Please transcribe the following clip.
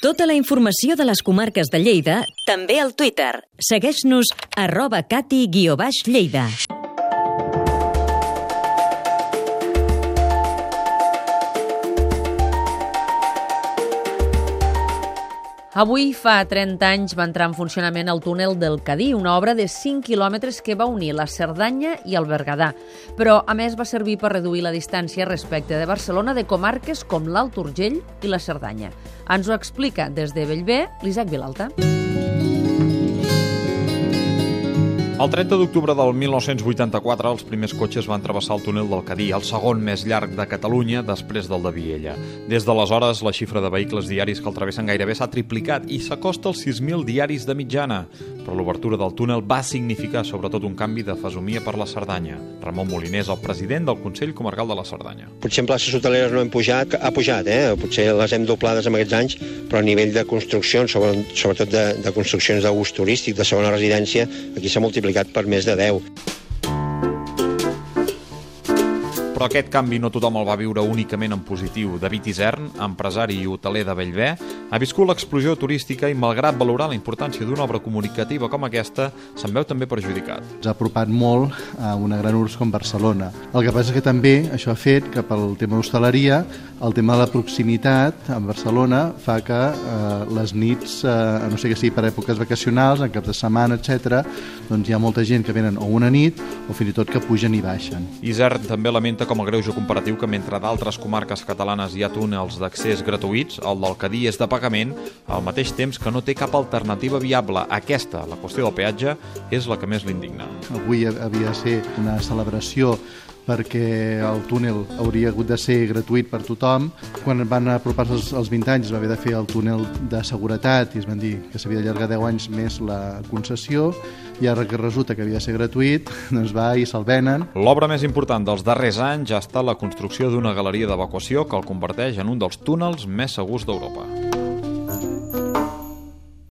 Tota la informació de les comarques de Lleida, també al Twitter. Segueix-nos arroba cati-lleida. Avui fa 30 anys va entrar en funcionament el túnel del Cadí, una obra de 5 quilòmetres que va unir la Cerdanya i el Berguedà, però a més va servir per reduir la distància respecte de Barcelona de comarques com l'Alt Urgell i la Cerdanya. Ens ho explica des de Bellver l'Isaac Vilalta. El 30 d'octubre del 1984 els primers cotxes van travessar el túnel del Cadí, el segon més llarg de Catalunya després del de Viella. Des d'aleshores, la xifra de vehicles diaris que el travessen gairebé s'ha triplicat i s'acosta als 6.000 diaris de mitjana. Però l'obertura del túnel va significar sobretot un canvi de fesomia per la Cerdanya. Ramon Molinés, el president del Consell Comarcal de la Cerdanya. Potser en places hoteleres no hem pujat, ha pujat, eh? potser les hem doblades en aquests anys, però a nivell de construccions, sobretot de, de construccions d'ús turístic, de segona residència, aquí s'ha multiplicat per més de 10. Però aquest canvi no tothom el va viure únicament en positiu. David Isern, empresari i hoteler de Bellver, ha viscut l'explosió turística i, malgrat valorar la importància d'una obra comunicativa com aquesta, se'n veu també perjudicat. Ens ha apropat molt a una gran urs com Barcelona. El que passa que també això ha fet que pel tema d'hostaleria, el tema de la proximitat a Barcelona fa que eh, les nits, eh, no sé que sigui per èpoques vacacionals, en cap de setmana, etc, doncs hi ha molta gent que venen o una nit o fins i tot que pugen i baixen. Isern també lamenta com a greuge comparatiu que mentre d'altres comarques catalanes hi ha túnels d'accés gratuïts, el del Cadí és de pagament, al mateix temps que no té cap alternativa viable. Aquesta, la qüestió del peatge, és la que més l'indigna. Avui havia de ser una celebració perquè el túnel hauria hagut de ser gratuït per tothom. Quan van apropar-se els, els 20 anys es va haver de fer el túnel de seguretat i es van dir que s'havia d'allargar 10 anys més la concessió i ara que resulta que havia de ser gratuït, doncs va i se'l venen. L'obra més important dels darrers anys ha estat la construcció d'una galeria d'evacuació que el converteix en un dels túnels més segurs d'Europa.